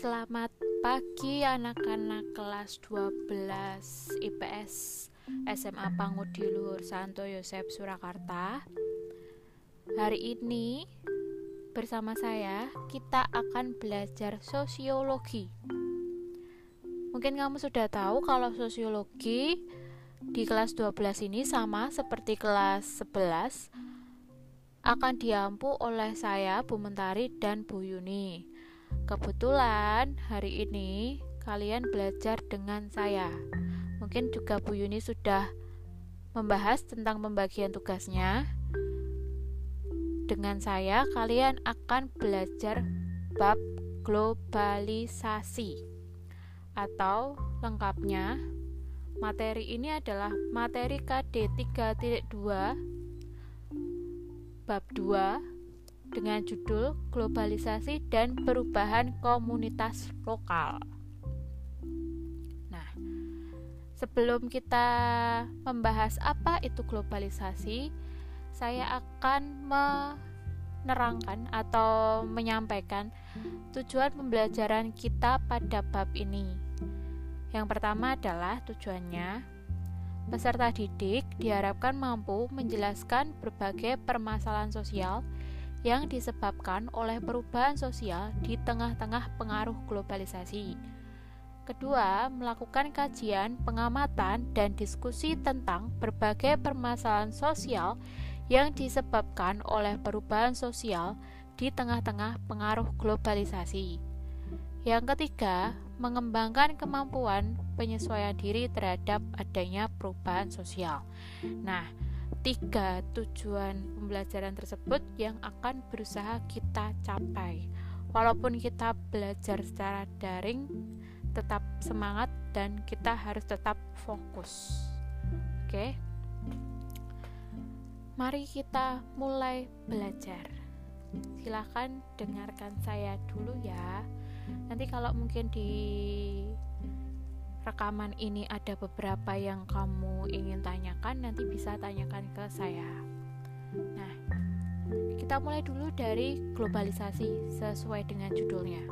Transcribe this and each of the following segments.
Selamat pagi anak-anak kelas 12 IPS SMA Pangudi Luhur Santo Yosep Surakarta. Hari ini bersama saya kita akan belajar sosiologi. Mungkin kamu sudah tahu kalau sosiologi di kelas 12 ini sama seperti kelas 11 akan diampu oleh saya Bu Mentari dan Bu Yuni Kebetulan hari ini kalian belajar dengan saya. Mungkin juga Bu Yuni sudah membahas tentang pembagian tugasnya. Dengan saya, kalian akan belajar bab globalisasi atau lengkapnya materi ini adalah materi KD 3.2 bab 2 dengan judul Globalisasi dan Perubahan Komunitas Lokal. Nah, sebelum kita membahas apa itu globalisasi, saya akan menerangkan atau menyampaikan tujuan pembelajaran kita pada bab ini. Yang pertama adalah tujuannya peserta didik diharapkan mampu menjelaskan berbagai permasalahan sosial yang disebabkan oleh perubahan sosial di tengah-tengah pengaruh globalisasi. Kedua, melakukan kajian, pengamatan, dan diskusi tentang berbagai permasalahan sosial yang disebabkan oleh perubahan sosial di tengah-tengah pengaruh globalisasi. Yang ketiga, mengembangkan kemampuan penyesuaian diri terhadap adanya perubahan sosial. Nah, tiga tujuan pembelajaran tersebut yang akan berusaha kita capai. Walaupun kita belajar secara daring, tetap semangat dan kita harus tetap fokus. Oke, mari kita mulai belajar. Silahkan dengarkan saya dulu ya. Nanti, kalau mungkin di rekaman ini ada beberapa yang kamu ingin tanyakan, nanti bisa tanyakan ke saya. Nah, kita mulai dulu dari globalisasi sesuai dengan judulnya.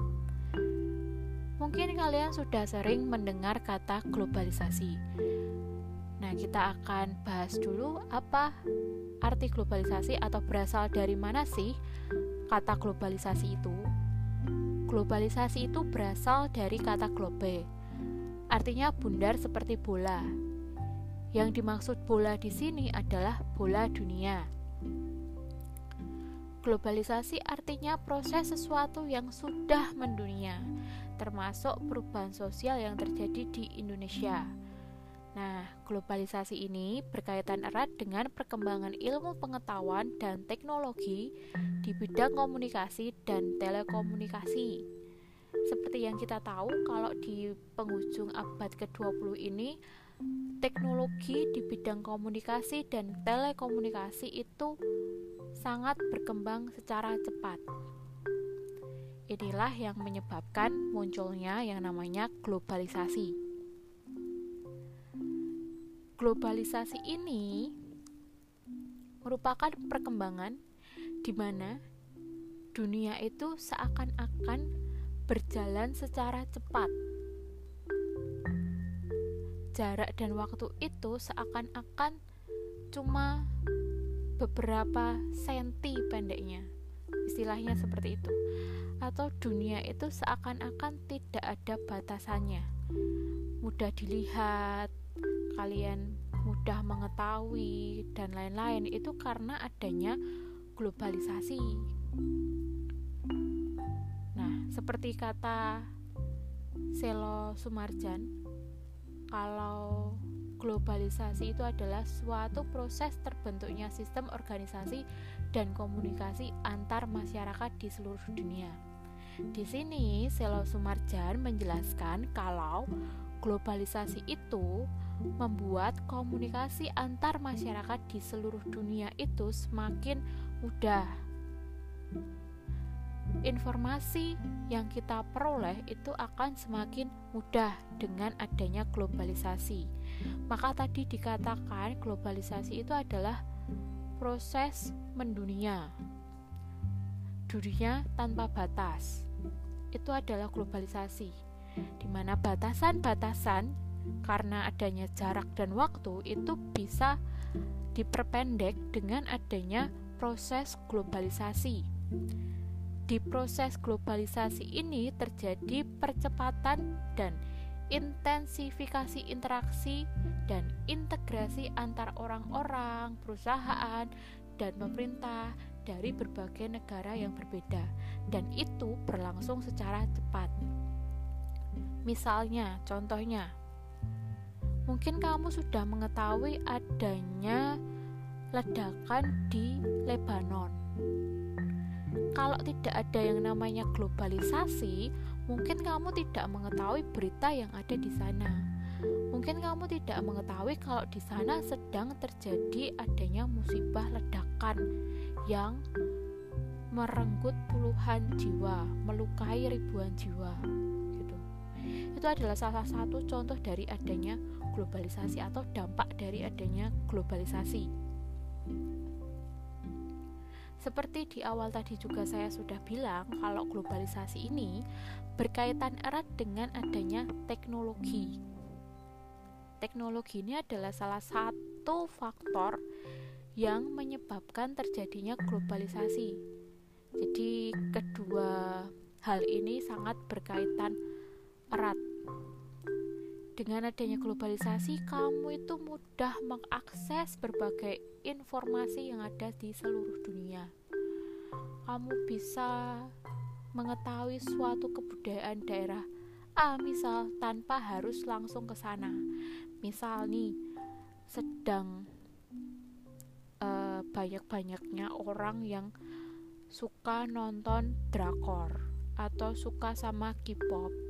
Mungkin kalian sudah sering mendengar kata globalisasi. Nah, kita akan bahas dulu apa arti globalisasi atau berasal dari mana sih kata globalisasi itu. Globalisasi itu berasal dari kata globe, artinya bundar seperti bola. Yang dimaksud bola di sini adalah bola dunia. Globalisasi artinya proses sesuatu yang sudah mendunia, termasuk perubahan sosial yang terjadi di Indonesia. Nah, globalisasi ini berkaitan erat dengan perkembangan ilmu pengetahuan dan teknologi di bidang komunikasi dan telekomunikasi. Seperti yang kita tahu kalau di penghujung abad ke-20 ini teknologi di bidang komunikasi dan telekomunikasi itu sangat berkembang secara cepat. Inilah yang menyebabkan munculnya yang namanya globalisasi. Globalisasi ini merupakan perkembangan di mana dunia itu seakan-akan berjalan secara cepat. Jarak dan waktu itu seakan-akan cuma beberapa senti pendeknya. Istilahnya seperti itu. Atau dunia itu seakan-akan tidak ada batasannya. Mudah dilihat, kalian mudah mengetahui dan lain-lain itu karena adanya globalisasi seperti kata Selo Sumarjan kalau globalisasi itu adalah suatu proses terbentuknya sistem organisasi dan komunikasi antar masyarakat di seluruh dunia. Di sini Selo Sumarjan menjelaskan kalau globalisasi itu membuat komunikasi antar masyarakat di seluruh dunia itu semakin mudah informasi yang kita peroleh itu akan semakin mudah dengan adanya globalisasi. Maka tadi dikatakan globalisasi itu adalah proses mendunia. Dunia tanpa batas. itu adalah globalisasi, di mana batasan-batasan karena adanya jarak dan waktu itu bisa diperpendek dengan adanya proses globalisasi. Di proses globalisasi ini terjadi percepatan dan intensifikasi interaksi dan integrasi antar orang-orang, perusahaan, dan pemerintah dari berbagai negara yang berbeda, dan itu berlangsung secara cepat. Misalnya, contohnya, mungkin kamu sudah mengetahui adanya ledakan di Lebanon. Kalau tidak ada yang namanya globalisasi, mungkin kamu tidak mengetahui berita yang ada di sana. Mungkin kamu tidak mengetahui kalau di sana sedang terjadi adanya musibah ledakan yang merenggut puluhan jiwa, melukai ribuan jiwa. Gitu. Itu adalah salah satu contoh dari adanya globalisasi atau dampak dari adanya globalisasi. Seperti di awal tadi juga saya sudah bilang, kalau globalisasi ini berkaitan erat dengan adanya teknologi. Teknologi ini adalah salah satu faktor yang menyebabkan terjadinya globalisasi. Jadi, kedua hal ini sangat berkaitan erat. Dengan adanya globalisasi, kamu itu mudah mengakses berbagai informasi yang ada di seluruh dunia. Kamu bisa mengetahui suatu kebudayaan daerah A misal tanpa harus langsung ke sana. Misal nih sedang uh, banyak-banyaknya orang yang suka nonton drakor atau suka sama K-pop.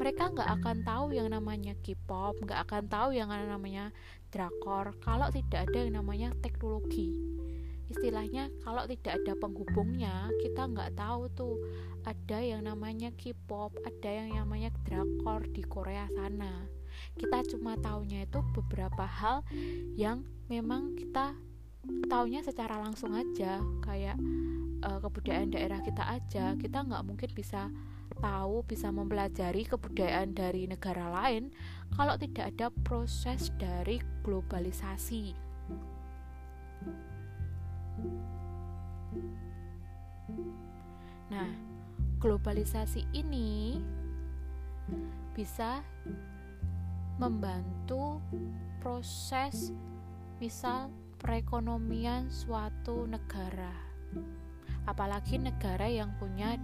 Mereka nggak akan tahu yang namanya K-pop, nggak akan tahu yang namanya drakor kalau tidak ada yang namanya teknologi. Istilahnya kalau tidak ada penghubungnya kita nggak tahu tuh ada yang namanya K-pop ada yang namanya drakor di Korea sana. Kita cuma taunya itu beberapa hal yang memang kita taunya secara langsung aja kayak uh, kebudayaan daerah kita aja kita nggak mungkin bisa tahu bisa mempelajari kebudayaan dari negara lain kalau tidak ada proses dari globalisasi Nah, globalisasi ini bisa membantu proses misal perekonomian suatu negara. Apalagi negara yang punya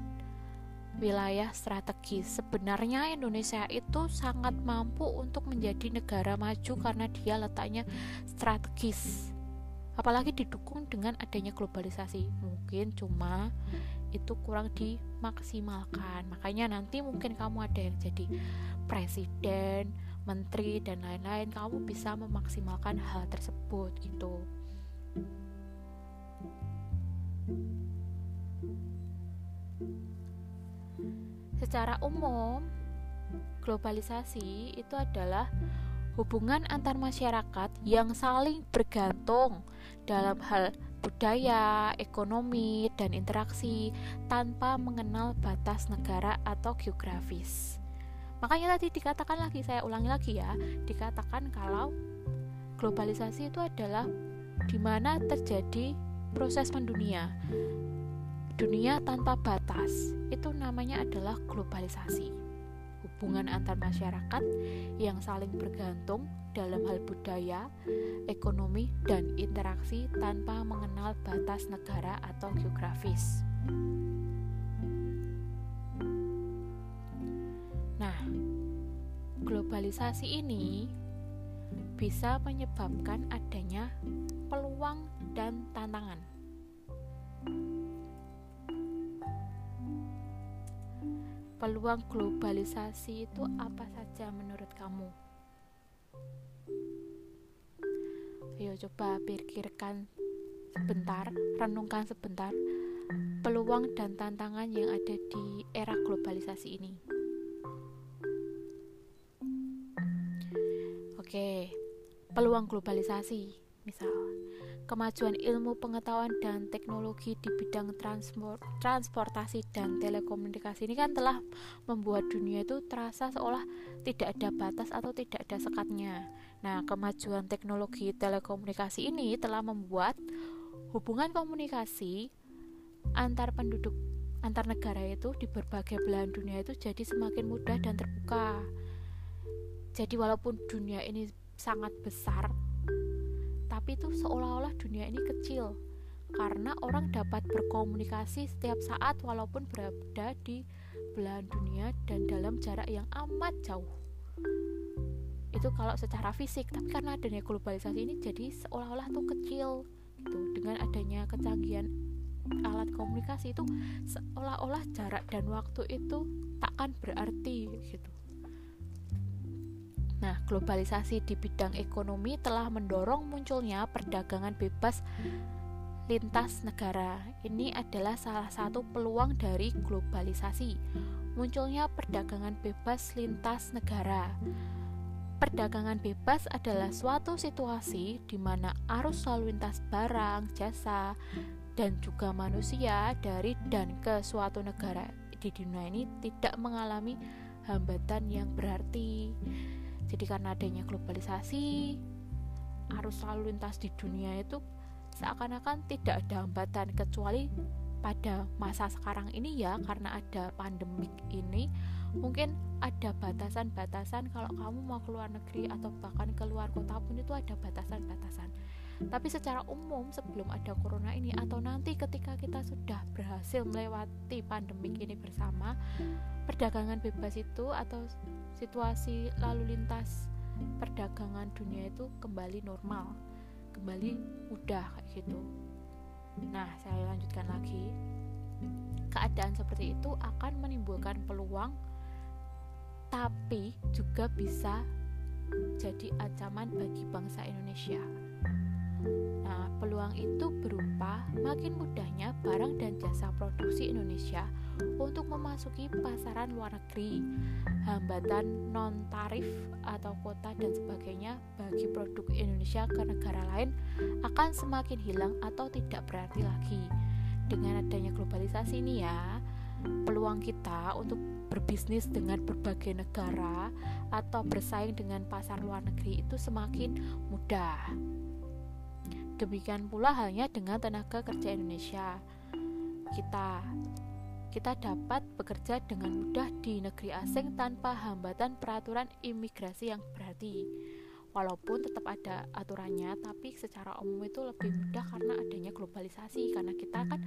wilayah strategis. Sebenarnya Indonesia itu sangat mampu untuk menjadi negara maju karena dia letaknya strategis. Apalagi didukung dengan adanya globalisasi. Mungkin cuma itu kurang dimaksimalkan. Makanya nanti mungkin kamu ada yang jadi presiden menteri dan lain-lain kamu bisa memaksimalkan hal tersebut gitu secara umum globalisasi itu adalah hubungan antar masyarakat yang saling bergantung dalam hal budaya, ekonomi, dan interaksi tanpa mengenal batas negara atau geografis. Makanya tadi dikatakan lagi, saya ulangi lagi ya, dikatakan kalau globalisasi itu adalah di mana terjadi proses mendunia. Dunia tanpa batas, itu namanya adalah globalisasi hubungan antar masyarakat yang saling bergantung dalam hal budaya, ekonomi, dan interaksi tanpa mengenal batas negara atau geografis. Nah, globalisasi ini bisa menyebabkan adanya peluang dan tantangan. Peluang globalisasi itu apa saja menurut kamu? Ayo coba pikirkan sebentar, renungkan sebentar peluang dan tantangan yang ada di era globalisasi ini. Oke, peluang globalisasi, misal kemajuan ilmu pengetahuan dan teknologi di bidang transport, transportasi dan telekomunikasi ini kan telah membuat dunia itu terasa seolah tidak ada batas atau tidak ada sekatnya. Nah, kemajuan teknologi telekomunikasi ini telah membuat hubungan komunikasi antar penduduk antar negara itu di berbagai belahan dunia itu jadi semakin mudah dan terbuka. Jadi walaupun dunia ini sangat besar, tapi itu seolah-olah dunia ini kecil. Karena orang dapat berkomunikasi setiap saat walaupun berada di belahan dunia dan dalam jarak yang amat jauh. Itu kalau secara fisik tapi karena adanya globalisasi ini jadi seolah-olah tuh kecil gitu. Dengan adanya kecanggihan alat komunikasi itu seolah-olah jarak dan waktu itu takkan berarti gitu Nah, globalisasi di bidang ekonomi telah mendorong munculnya perdagangan bebas lintas negara. Ini adalah salah satu peluang dari globalisasi. Munculnya perdagangan bebas lintas negara. Perdagangan bebas adalah suatu situasi di mana arus lalu lintas barang, jasa, dan juga manusia dari dan ke suatu negara di dunia ini tidak mengalami hambatan yang berarti. Jadi karena adanya globalisasi, arus lalu lintas di dunia itu seakan-akan tidak ada hambatan kecuali pada masa sekarang ini ya karena ada pandemik ini mungkin ada batasan-batasan. Kalau kamu mau keluar negeri atau bahkan keluar kota pun itu ada batasan-batasan tapi secara umum sebelum ada corona ini atau nanti ketika kita sudah berhasil melewati pandemi ini bersama, perdagangan bebas itu atau situasi lalu lintas perdagangan dunia itu kembali normal, kembali mudah kayak gitu. Nah, saya lanjutkan lagi. Keadaan seperti itu akan menimbulkan peluang tapi juga bisa jadi ancaman bagi bangsa Indonesia. Nah, peluang itu berupa makin mudahnya barang dan jasa produksi Indonesia untuk memasuki pasaran luar negeri, hambatan non-tarif atau kota dan sebagainya bagi produk Indonesia ke negara lain akan semakin hilang atau tidak berarti lagi. Dengan adanya globalisasi ini ya, peluang kita untuk berbisnis dengan berbagai negara atau bersaing dengan pasar luar negeri itu semakin mudah. Demikian pula halnya dengan tenaga kerja Indonesia. Kita kita dapat bekerja dengan mudah di negeri asing tanpa hambatan peraturan imigrasi yang berarti. Walaupun tetap ada aturannya, tapi secara umum itu lebih mudah karena adanya globalisasi karena kita kan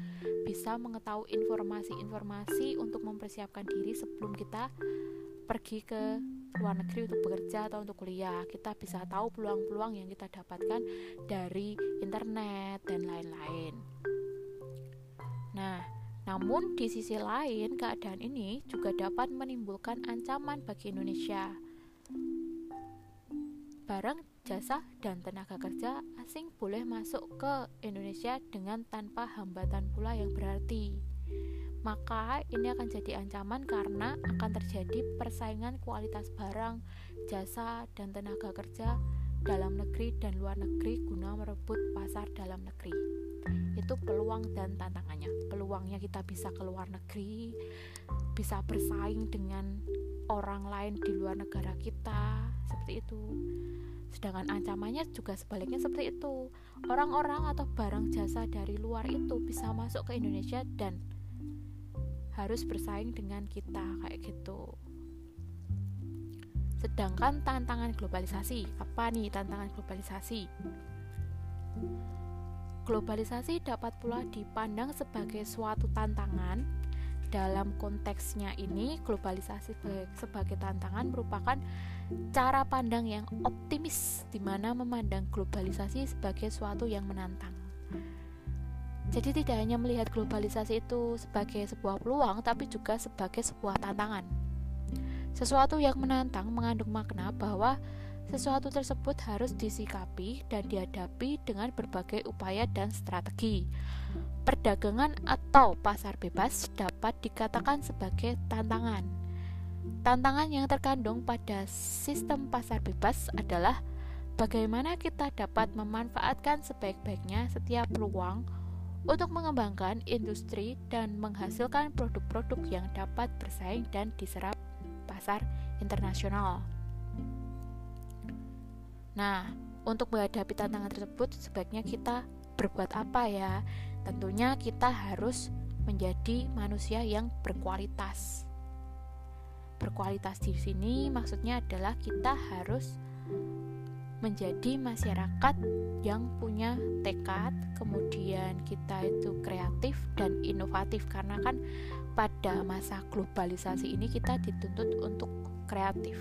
bisa mengetahui informasi-informasi untuk mempersiapkan diri sebelum kita pergi ke luar negeri untuk bekerja atau untuk kuliah. Kita bisa tahu peluang-peluang yang kita dapatkan dari internet dan lain-lain. Nah namun di sisi lain keadaan ini juga dapat menimbulkan ancaman bagi Indonesia. Barang jasa dan tenaga kerja asing boleh masuk ke Indonesia dengan tanpa hambatan pula yang berarti maka ini akan jadi ancaman karena akan terjadi persaingan kualitas barang, jasa, dan tenaga kerja dalam negeri dan luar negeri guna merebut pasar dalam negeri. Itu peluang dan tantangannya. Peluangnya kita bisa ke luar negeri, bisa bersaing dengan orang lain di luar negara kita, seperti itu. Sedangkan ancamannya juga sebaliknya seperti itu. Orang-orang atau barang jasa dari luar itu bisa masuk ke Indonesia dan harus bersaing dengan kita kayak gitu. Sedangkan tantangan globalisasi apa nih tantangan globalisasi? Globalisasi dapat pula dipandang sebagai suatu tantangan. Dalam konteksnya ini globalisasi sebagai tantangan merupakan cara pandang yang optimis di mana memandang globalisasi sebagai suatu yang menantang jadi tidak hanya melihat globalisasi itu sebagai sebuah peluang, tapi juga sebagai sebuah tantangan. Sesuatu yang menantang mengandung makna bahwa sesuatu tersebut harus disikapi dan dihadapi dengan berbagai upaya dan strategi. Perdagangan atau pasar bebas dapat dikatakan sebagai tantangan. Tantangan yang terkandung pada sistem pasar bebas adalah bagaimana kita dapat memanfaatkan sebaik-baiknya setiap peluang untuk mengembangkan industri dan menghasilkan produk-produk yang dapat bersaing dan diserap pasar internasional. Nah, untuk menghadapi tantangan tersebut, sebaiknya kita berbuat apa ya? Tentunya kita harus menjadi manusia yang berkualitas. Berkualitas di sini maksudnya adalah kita harus menjadi masyarakat yang punya tekad, kemudian kita itu kreatif dan inovatif karena kan pada masa globalisasi ini kita dituntut untuk kreatif.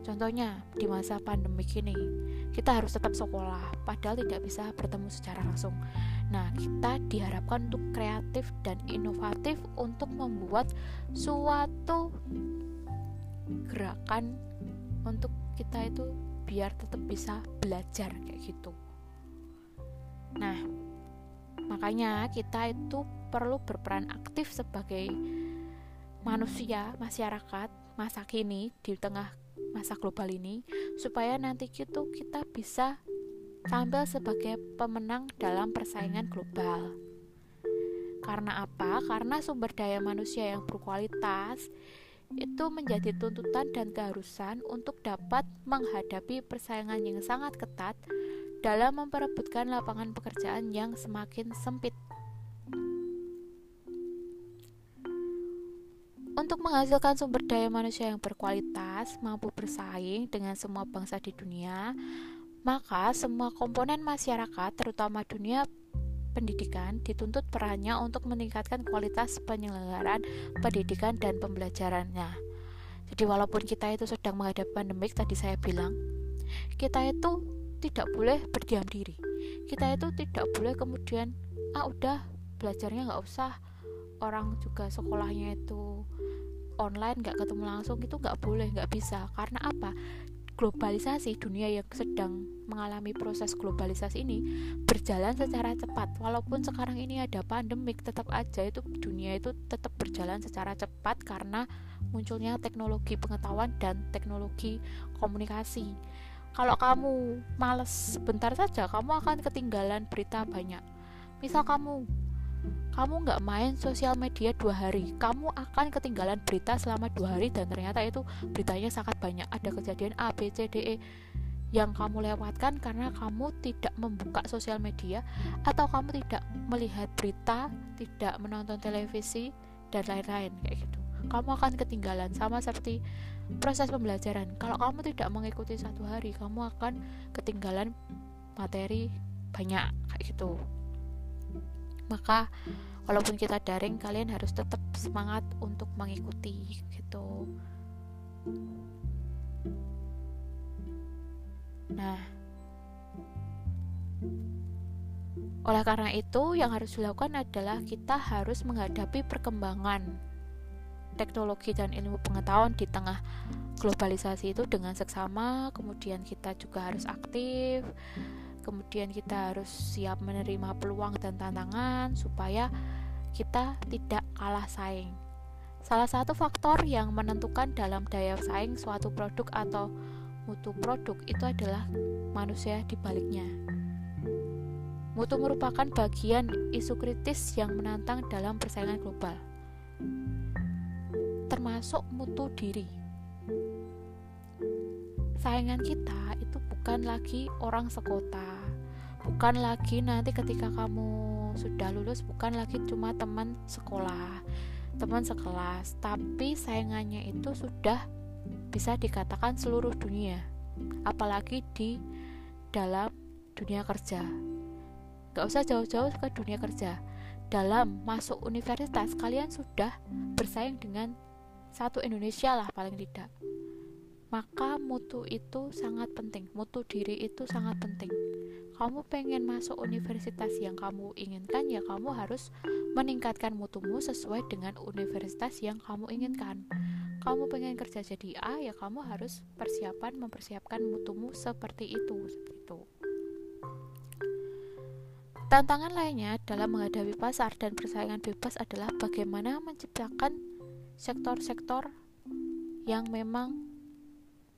Contohnya di masa pandemi ini kita harus tetap sekolah padahal tidak bisa bertemu secara langsung. Nah, kita diharapkan untuk kreatif dan inovatif untuk membuat suatu gerakan untuk kita itu biar tetap bisa belajar kayak gitu. Nah, makanya kita itu perlu berperan aktif sebagai manusia, masyarakat masa kini di tengah masa global ini supaya nanti gitu kita bisa tampil sebagai pemenang dalam persaingan global. Karena apa? Karena sumber daya manusia yang berkualitas itu menjadi tuntutan dan keharusan untuk dapat menghadapi persaingan yang sangat ketat dalam memperebutkan lapangan pekerjaan yang semakin sempit. Untuk menghasilkan sumber daya manusia yang berkualitas, mampu bersaing dengan semua bangsa di dunia, maka semua komponen masyarakat, terutama dunia pendidikan dituntut perannya untuk meningkatkan kualitas penyelenggaraan pendidikan dan pembelajarannya. Jadi walaupun kita itu sedang menghadapi pandemik tadi saya bilang, kita itu tidak boleh berdiam diri. Kita itu tidak boleh kemudian ah udah belajarnya nggak usah orang juga sekolahnya itu online nggak ketemu langsung itu nggak boleh nggak bisa karena apa globalisasi dunia yang sedang mengalami proses globalisasi ini berjalan secara cepat. Walaupun sekarang ini ada pandemik tetap aja itu dunia itu tetap berjalan secara cepat karena munculnya teknologi pengetahuan dan teknologi komunikasi. Kalau kamu males sebentar saja kamu akan ketinggalan berita banyak. Misal kamu kamu nggak main sosial media dua hari kamu akan ketinggalan berita selama dua hari dan ternyata itu beritanya sangat banyak. Ada kejadian A B C D E yang kamu lewatkan karena kamu tidak membuka sosial media atau kamu tidak melihat berita tidak menonton televisi dan lain-lain kayak gitu. Kamu akan ketinggalan sama seperti proses pembelajaran. Kalau kamu tidak mengikuti satu hari kamu akan ketinggalan materi banyak kayak gitu maka walaupun kita daring kalian harus tetap semangat untuk mengikuti gitu. Nah oleh karena itu yang harus dilakukan adalah kita harus menghadapi perkembangan teknologi dan ilmu pengetahuan di tengah globalisasi itu dengan seksama. Kemudian kita juga harus aktif kemudian kita harus siap menerima peluang dan tantangan supaya kita tidak kalah saing. Salah satu faktor yang menentukan dalam daya saing suatu produk atau mutu produk itu adalah manusia di baliknya. Mutu merupakan bagian isu kritis yang menantang dalam persaingan global, termasuk mutu diri. Saingan kita bukan lagi orang sekota, bukan lagi nanti ketika kamu sudah lulus, bukan lagi cuma teman sekolah, teman sekelas, tapi saingannya itu sudah bisa dikatakan seluruh dunia, apalagi di dalam dunia kerja. Gak usah jauh-jauh ke dunia kerja. Dalam masuk universitas, kalian sudah bersaing dengan satu Indonesia lah paling tidak maka mutu itu sangat penting. Mutu diri itu sangat penting. Kamu pengen masuk universitas yang kamu inginkan ya kamu harus meningkatkan mutumu sesuai dengan universitas yang kamu inginkan. Kamu pengen kerja jadi A ya kamu harus persiapan mempersiapkan mutumu seperti itu seperti itu. Tantangan lainnya dalam menghadapi pasar dan persaingan bebas adalah bagaimana menciptakan sektor-sektor yang memang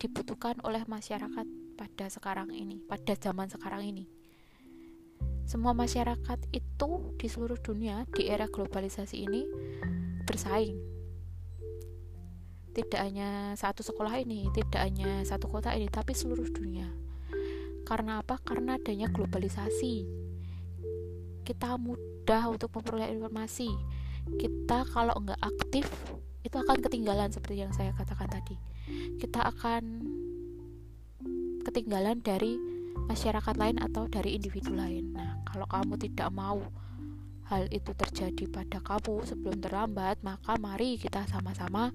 dibutuhkan oleh masyarakat pada sekarang ini, pada zaman sekarang ini. Semua masyarakat itu di seluruh dunia di era globalisasi ini bersaing. Tidak hanya satu sekolah ini, tidak hanya satu kota ini, tapi seluruh dunia. Karena apa? Karena adanya globalisasi. Kita mudah untuk memperoleh informasi. Kita kalau nggak aktif itu akan ketinggalan seperti yang saya katakan tadi. Kita akan ketinggalan dari masyarakat lain atau dari individu lain. Nah, kalau kamu tidak mau hal itu terjadi pada kamu sebelum terlambat, maka mari kita sama-sama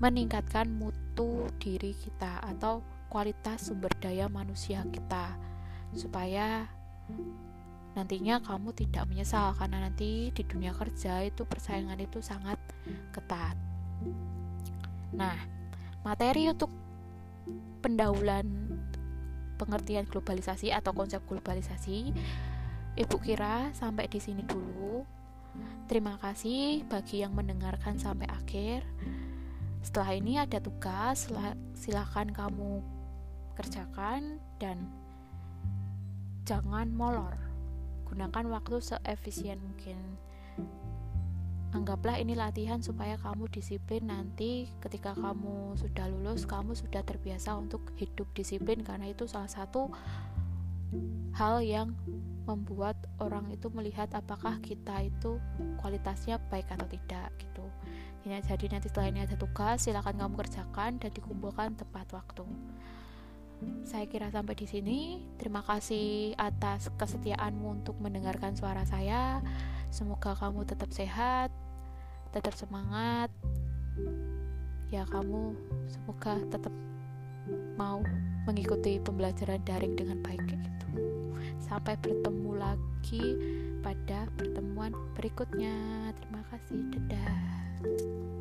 meningkatkan mutu diri kita atau kualitas sumber daya manusia kita supaya nantinya kamu tidak menyesal karena nanti di dunia kerja itu persaingan itu sangat ketat. Nah, materi untuk pendahuluan pengertian globalisasi atau konsep globalisasi. Ibu kira sampai di sini dulu. Terima kasih bagi yang mendengarkan sampai akhir. Setelah ini ada tugas, silakan kamu kerjakan dan jangan molor. Gunakan waktu seefisien mungkin anggaplah ini latihan supaya kamu disiplin nanti ketika kamu sudah lulus kamu sudah terbiasa untuk hidup disiplin. Karena itu salah satu hal yang membuat orang itu melihat apakah kita itu kualitasnya baik atau tidak gitu. Jadi nanti setelah ini ada tugas silakan kamu kerjakan dan dikumpulkan tepat waktu saya kira sampai di sini. Terima kasih atas kesetiaanmu untuk mendengarkan suara saya. Semoga kamu tetap sehat tetap semangat. Ya kamu semoga tetap mau mengikuti pembelajaran daring dengan baik gitu. Sampai bertemu lagi pada pertemuan berikutnya. Terima kasih. Dadah